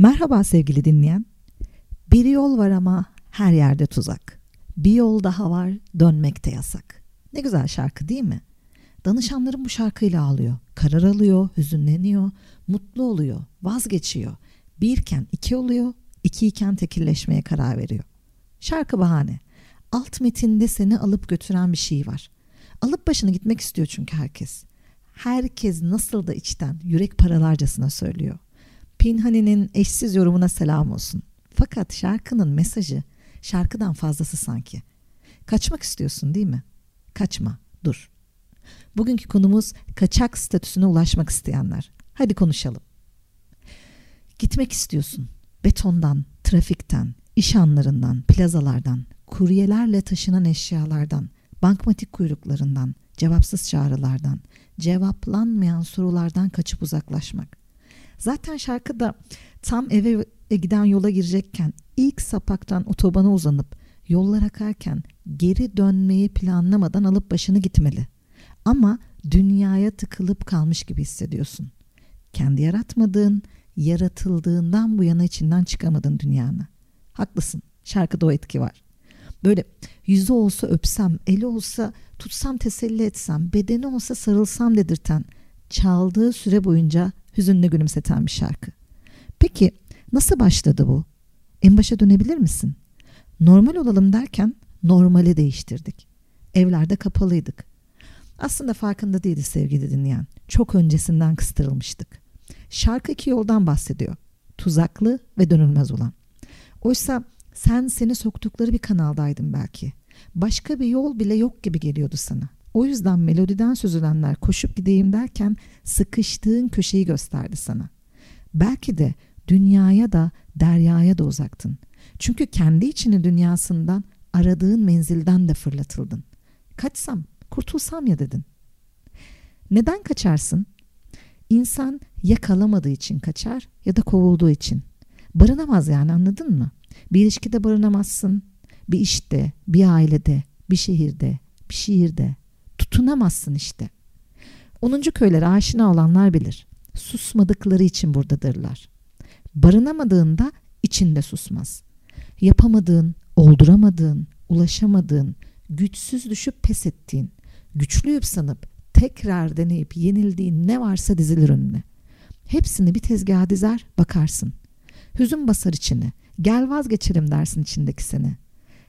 Merhaba sevgili dinleyen. Bir yol var ama her yerde tuzak. Bir yol daha var, dönmekte yasak. Ne güzel şarkı değil mi? Danışanlarım bu şarkıyla ağlıyor. Karar alıyor, hüzünleniyor, mutlu oluyor, vazgeçiyor. Birken iki oluyor, ikiyken tekilleşmeye karar veriyor. Şarkı bahane. Alt metinde seni alıp götüren bir şey var. Alıp başını gitmek istiyor çünkü herkes. Herkes nasıl da içten, yürek paralarcasına söylüyor. Pinhani'nin eşsiz yorumuna selam olsun. Fakat şarkının mesajı şarkıdan fazlası sanki. Kaçmak istiyorsun değil mi? Kaçma, dur. Bugünkü konumuz kaçak statüsüne ulaşmak isteyenler. Hadi konuşalım. Gitmek istiyorsun. Betondan, trafikten, iş anlarından, plazalardan, kuryelerle taşınan eşyalardan, bankmatik kuyruklarından, cevapsız çağrılardan, cevaplanmayan sorulardan kaçıp uzaklaşmak. Zaten şarkıda tam eve giden yola girecekken ilk sapaktan otobana uzanıp yollar akarken geri dönmeyi planlamadan alıp başını gitmeli. Ama dünyaya tıkılıp kalmış gibi hissediyorsun. Kendi yaratmadığın, yaratıldığından bu yana içinden çıkamadın dünyanı. Haklısın. Şarkıda o etki var. Böyle yüzü olsa öpsem, eli olsa tutsam teselli etsem, bedeni olsa sarılsam dedirten, çaldığı süre boyunca hüzünle gülümseten bir şarkı. Peki nasıl başladı bu? En başa dönebilir misin? Normal olalım derken normali değiştirdik. Evlerde kapalıydık. Aslında farkında değildi sevgili dinleyen. Çok öncesinden kıstırılmıştık. Şarkı iki yoldan bahsediyor. Tuzaklı ve dönülmez olan. Oysa sen seni soktukları bir kanaldaydın belki. Başka bir yol bile yok gibi geliyordu sana. O yüzden melodiden süzülenler koşup gideyim derken sıkıştığın köşeyi gösterdi sana. Belki de dünyaya da deryaya da uzaktın. Çünkü kendi içini dünyasından aradığın menzilden de fırlatıldın. Kaçsam, kurtulsam ya dedin. Neden kaçarsın? İnsan ya kalamadığı için kaçar ya da kovulduğu için. Barınamaz yani anladın mı? Bir ilişkide barınamazsın. Bir işte, bir ailede, bir şehirde, bir şiirde. Tutunamazsın işte. 10. köylere aşina olanlar bilir. Susmadıkları için buradadırlar. Barınamadığında içinde susmaz. Yapamadığın, olduramadığın, ulaşamadığın, güçsüz düşüp pes ettiğin, güçlüyüp sanıp tekrar deneyip yenildiğin ne varsa dizilir önüne. Hepsini bir tezgaha dizer bakarsın. Hüzün basar içine. Gel vazgeçerim dersin içindeki seni.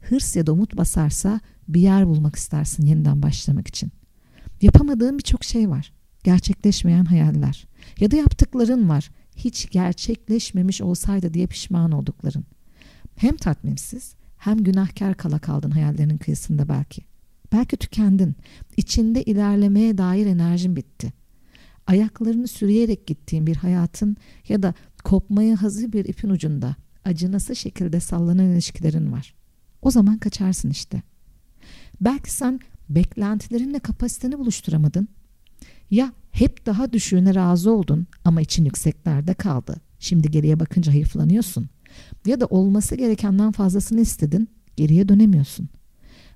Hırs ya da umut basarsa bir yer bulmak istersin yeniden başlamak için. Yapamadığın birçok şey var. Gerçekleşmeyen hayaller. Ya da yaptıkların var. Hiç gerçekleşmemiş olsaydı diye pişman oldukların. Hem tatminsiz hem günahkar kala kaldın hayallerinin kıyısında belki. Belki tükendin. İçinde ilerlemeye dair enerjin bitti. Ayaklarını sürüyerek gittiğin bir hayatın ya da kopmaya hazır bir ipin ucunda acınası şekilde sallanan ilişkilerin var. O zaman kaçarsın işte. Belki sen beklentilerinle kapasiteni buluşturamadın. Ya hep daha düşüğüne razı oldun ama için yükseklerde kaldı. Şimdi geriye bakınca hayıflanıyorsun. Ya da olması gerekenden fazlasını istedin, geriye dönemiyorsun.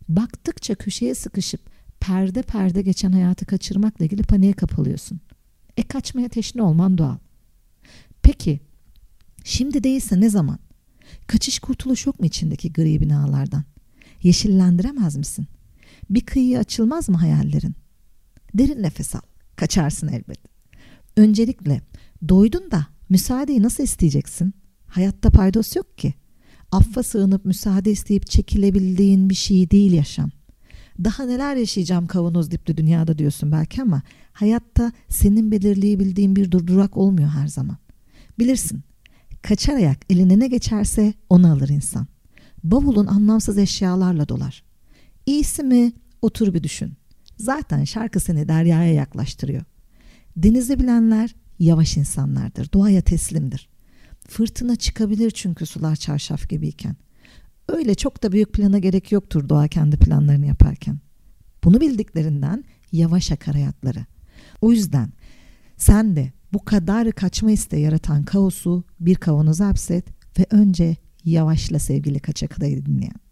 Baktıkça köşeye sıkışıp perde perde geçen hayatı kaçırmakla ilgili paniğe kapılıyorsun. E kaçmaya teşne olman doğal. Peki şimdi değilse ne zaman? Kaçış kurtuluş yok mu içindeki gri binalardan? Yeşillendiremez misin? Bir kıyıya açılmaz mı hayallerin? Derin nefes al. Kaçarsın elbet. Öncelikle doydun da müsaadeyi nasıl isteyeceksin? Hayatta paydos yok ki. Affa sığınıp müsaade isteyip çekilebildiğin bir şey değil yaşam. Daha neler yaşayacağım kavanoz dipli dünyada diyorsun belki ama hayatta senin belirleyebildiğin bir durdurak olmuyor her zaman. Bilirsin kaçar ayak eline ne geçerse onu alır insan. Bavulun anlamsız eşyalarla dolar. İyisi mi otur bir düşün. Zaten şarkı seni deryaya yaklaştırıyor. Denizi bilenler yavaş insanlardır. Doğaya teslimdir. Fırtına çıkabilir çünkü sular çarşaf gibiyken. Öyle çok da büyük plana gerek yoktur doğa kendi planlarını yaparken. Bunu bildiklerinden yavaş akar hayatları. O yüzden sen de bu kadar kaçma isteği yaratan kaosu bir kavanoza hapset ve önce yavaşla sevgili kaçak adayı dinleyen.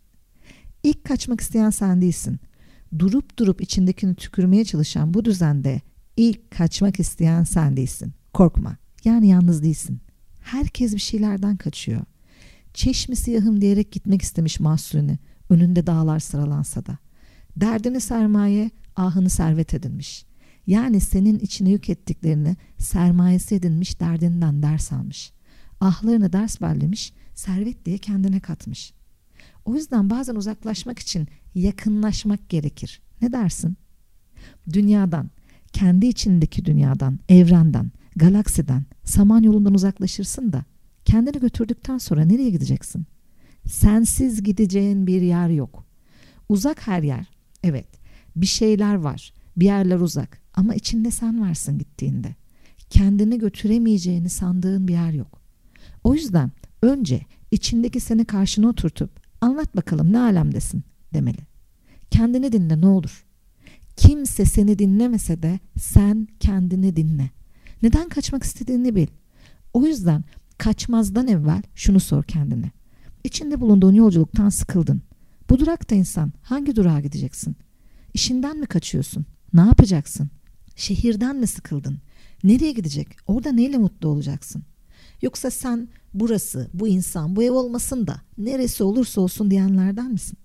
İlk kaçmak isteyen sen değilsin. Durup durup içindekini tükürmeye çalışan bu düzende ilk kaçmak isteyen sen değilsin. Korkma. Yani yalnız değilsin. Herkes bir şeylerden kaçıyor. Çeşmi siyahım diyerek gitmek istemiş Mahsuni. Önünde dağlar sıralansa da. Derdini sermaye, ahını servet edinmiş. Yani senin içine yük ettiklerini sermayesi edinmiş derdinden ders almış. Ahlarını ders bellemiş, servet diye kendine katmış. O yüzden bazen uzaklaşmak için yakınlaşmak gerekir. Ne dersin? Dünyadan, kendi içindeki dünyadan, evrenden, galaksiden, samanyolundan uzaklaşırsın da kendini götürdükten sonra nereye gideceksin? Sensiz gideceğin bir yer yok. Uzak her yer. Evet, bir şeyler var. Bir yerler uzak ama içinde sen varsın gittiğinde. Kendini götüremeyeceğini sandığın bir yer yok. O yüzden önce içindeki seni karşına oturtup anlat bakalım ne alemdesin demeli. Kendini dinle ne olur. Kimse seni dinlemese de sen kendini dinle. Neden kaçmak istediğini bil. O yüzden kaçmazdan evvel şunu sor kendine. İçinde bulunduğun yolculuktan sıkıldın. Bu durakta insan hangi durağa gideceksin? İşinden mi kaçıyorsun? Ne yapacaksın? Şehirden mi sıkıldın? Nereye gidecek? Orada neyle mutlu olacaksın? Yoksa sen burası, bu insan, bu ev olmasın da neresi olursa olsun diyenlerden misin?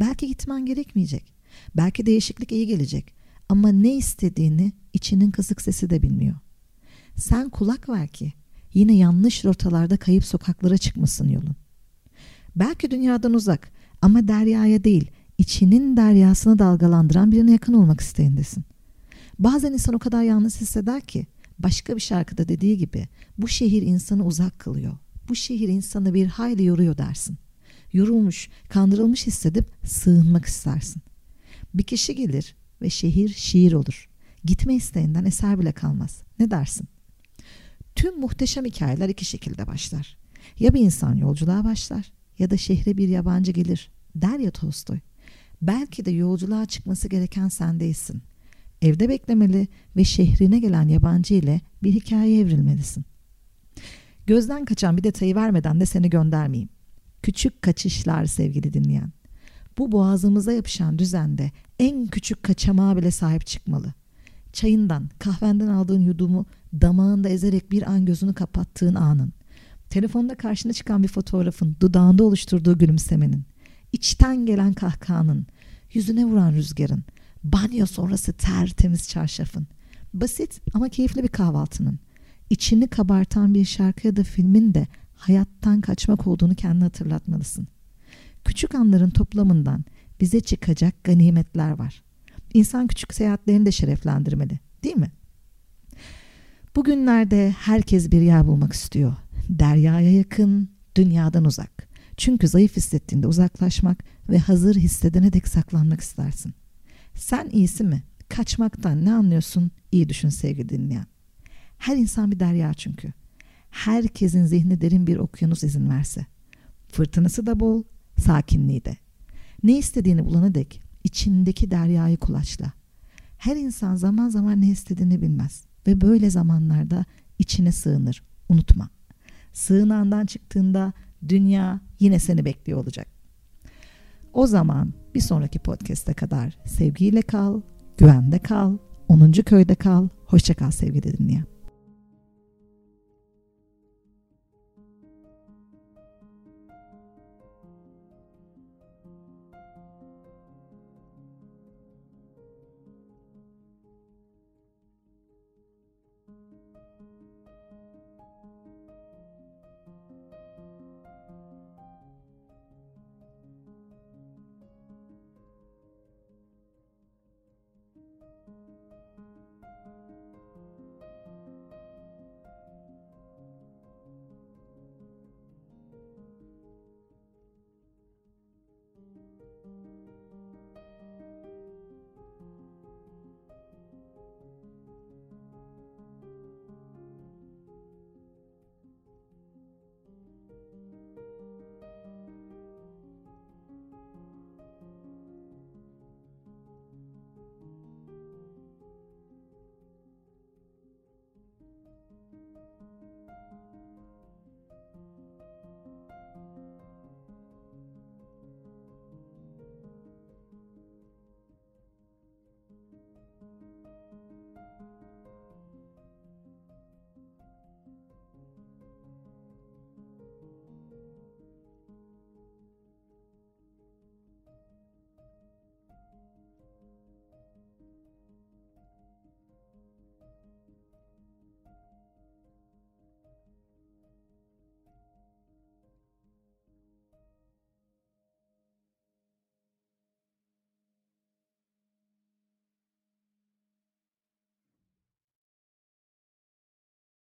Belki gitmen gerekmeyecek. Belki değişiklik iyi gelecek. Ama ne istediğini içinin kısık sesi de bilmiyor. Sen kulak ver ki yine yanlış rotalarda kayıp sokaklara çıkmasın yolun. Belki dünyadan uzak ama deryaya değil, içinin deryasını dalgalandıran birine yakın olmak isteğindesin. Bazen insan o kadar yalnız hisseder ki başka bir şarkıda dediği gibi bu şehir insanı uzak kılıyor. Bu şehir insanı bir hayli yoruyor dersin. Yorulmuş, kandırılmış hissedip sığınmak istersin. Bir kişi gelir ve şehir şiir olur. Gitme isteğinden eser bile kalmaz. Ne dersin? Tüm muhteşem hikayeler iki şekilde başlar. Ya bir insan yolculuğa başlar ya da şehre bir yabancı gelir der ya Tolstoy. Belki de yolculuğa çıkması gereken sen değilsin. Evde beklemeli ve şehrine gelen yabancı ile bir hikaye evrilmelisin. Gözden kaçan bir detayı vermeden de seni göndermeyeyim. Küçük kaçışlar sevgili dinleyen. Bu boğazımıza yapışan düzende en küçük kaçamağa bile sahip çıkmalı. Çayından, kahvenden aldığın yudumu damağında ezerek bir an gözünü kapattığın anın. Telefonda karşına çıkan bir fotoğrafın, dudağında oluşturduğu gülümsemenin, içten gelen kahkahanın, yüzüne vuran rüzgarın, banyo sonrası tertemiz çarşafın, basit ama keyifli bir kahvaltının, içini kabartan bir şarkı ya da filmin de hayattan kaçmak olduğunu kendine hatırlatmalısın. Küçük anların toplamından bize çıkacak ganimetler var. İnsan küçük seyahatlerini de şereflendirmeli, değil mi? Bugünlerde herkes bir yer bulmak istiyor. Deryaya yakın, dünyadan uzak. Çünkü zayıf hissettiğinde uzaklaşmak ve hazır hissedene dek saklanmak istersin. Sen iyisi mi? Kaçmaktan ne anlıyorsun? İyi düşün sevgili dinleyen. Her insan bir derya çünkü. Herkesin zihni derin bir okyanus izin verse. Fırtınası da bol, sakinliği de. Ne istediğini bulana dek içindeki deryayı kulaçla. Her insan zaman zaman ne istediğini bilmez ve böyle zamanlarda içine sığınır. Unutma. Sığınağından çıktığında dünya yine seni bekliyor olacak. O zaman bir sonraki podcast'e kadar sevgiyle kal, güvende kal, 10. köyde kal. Hoşça kal sevgili dinleyen.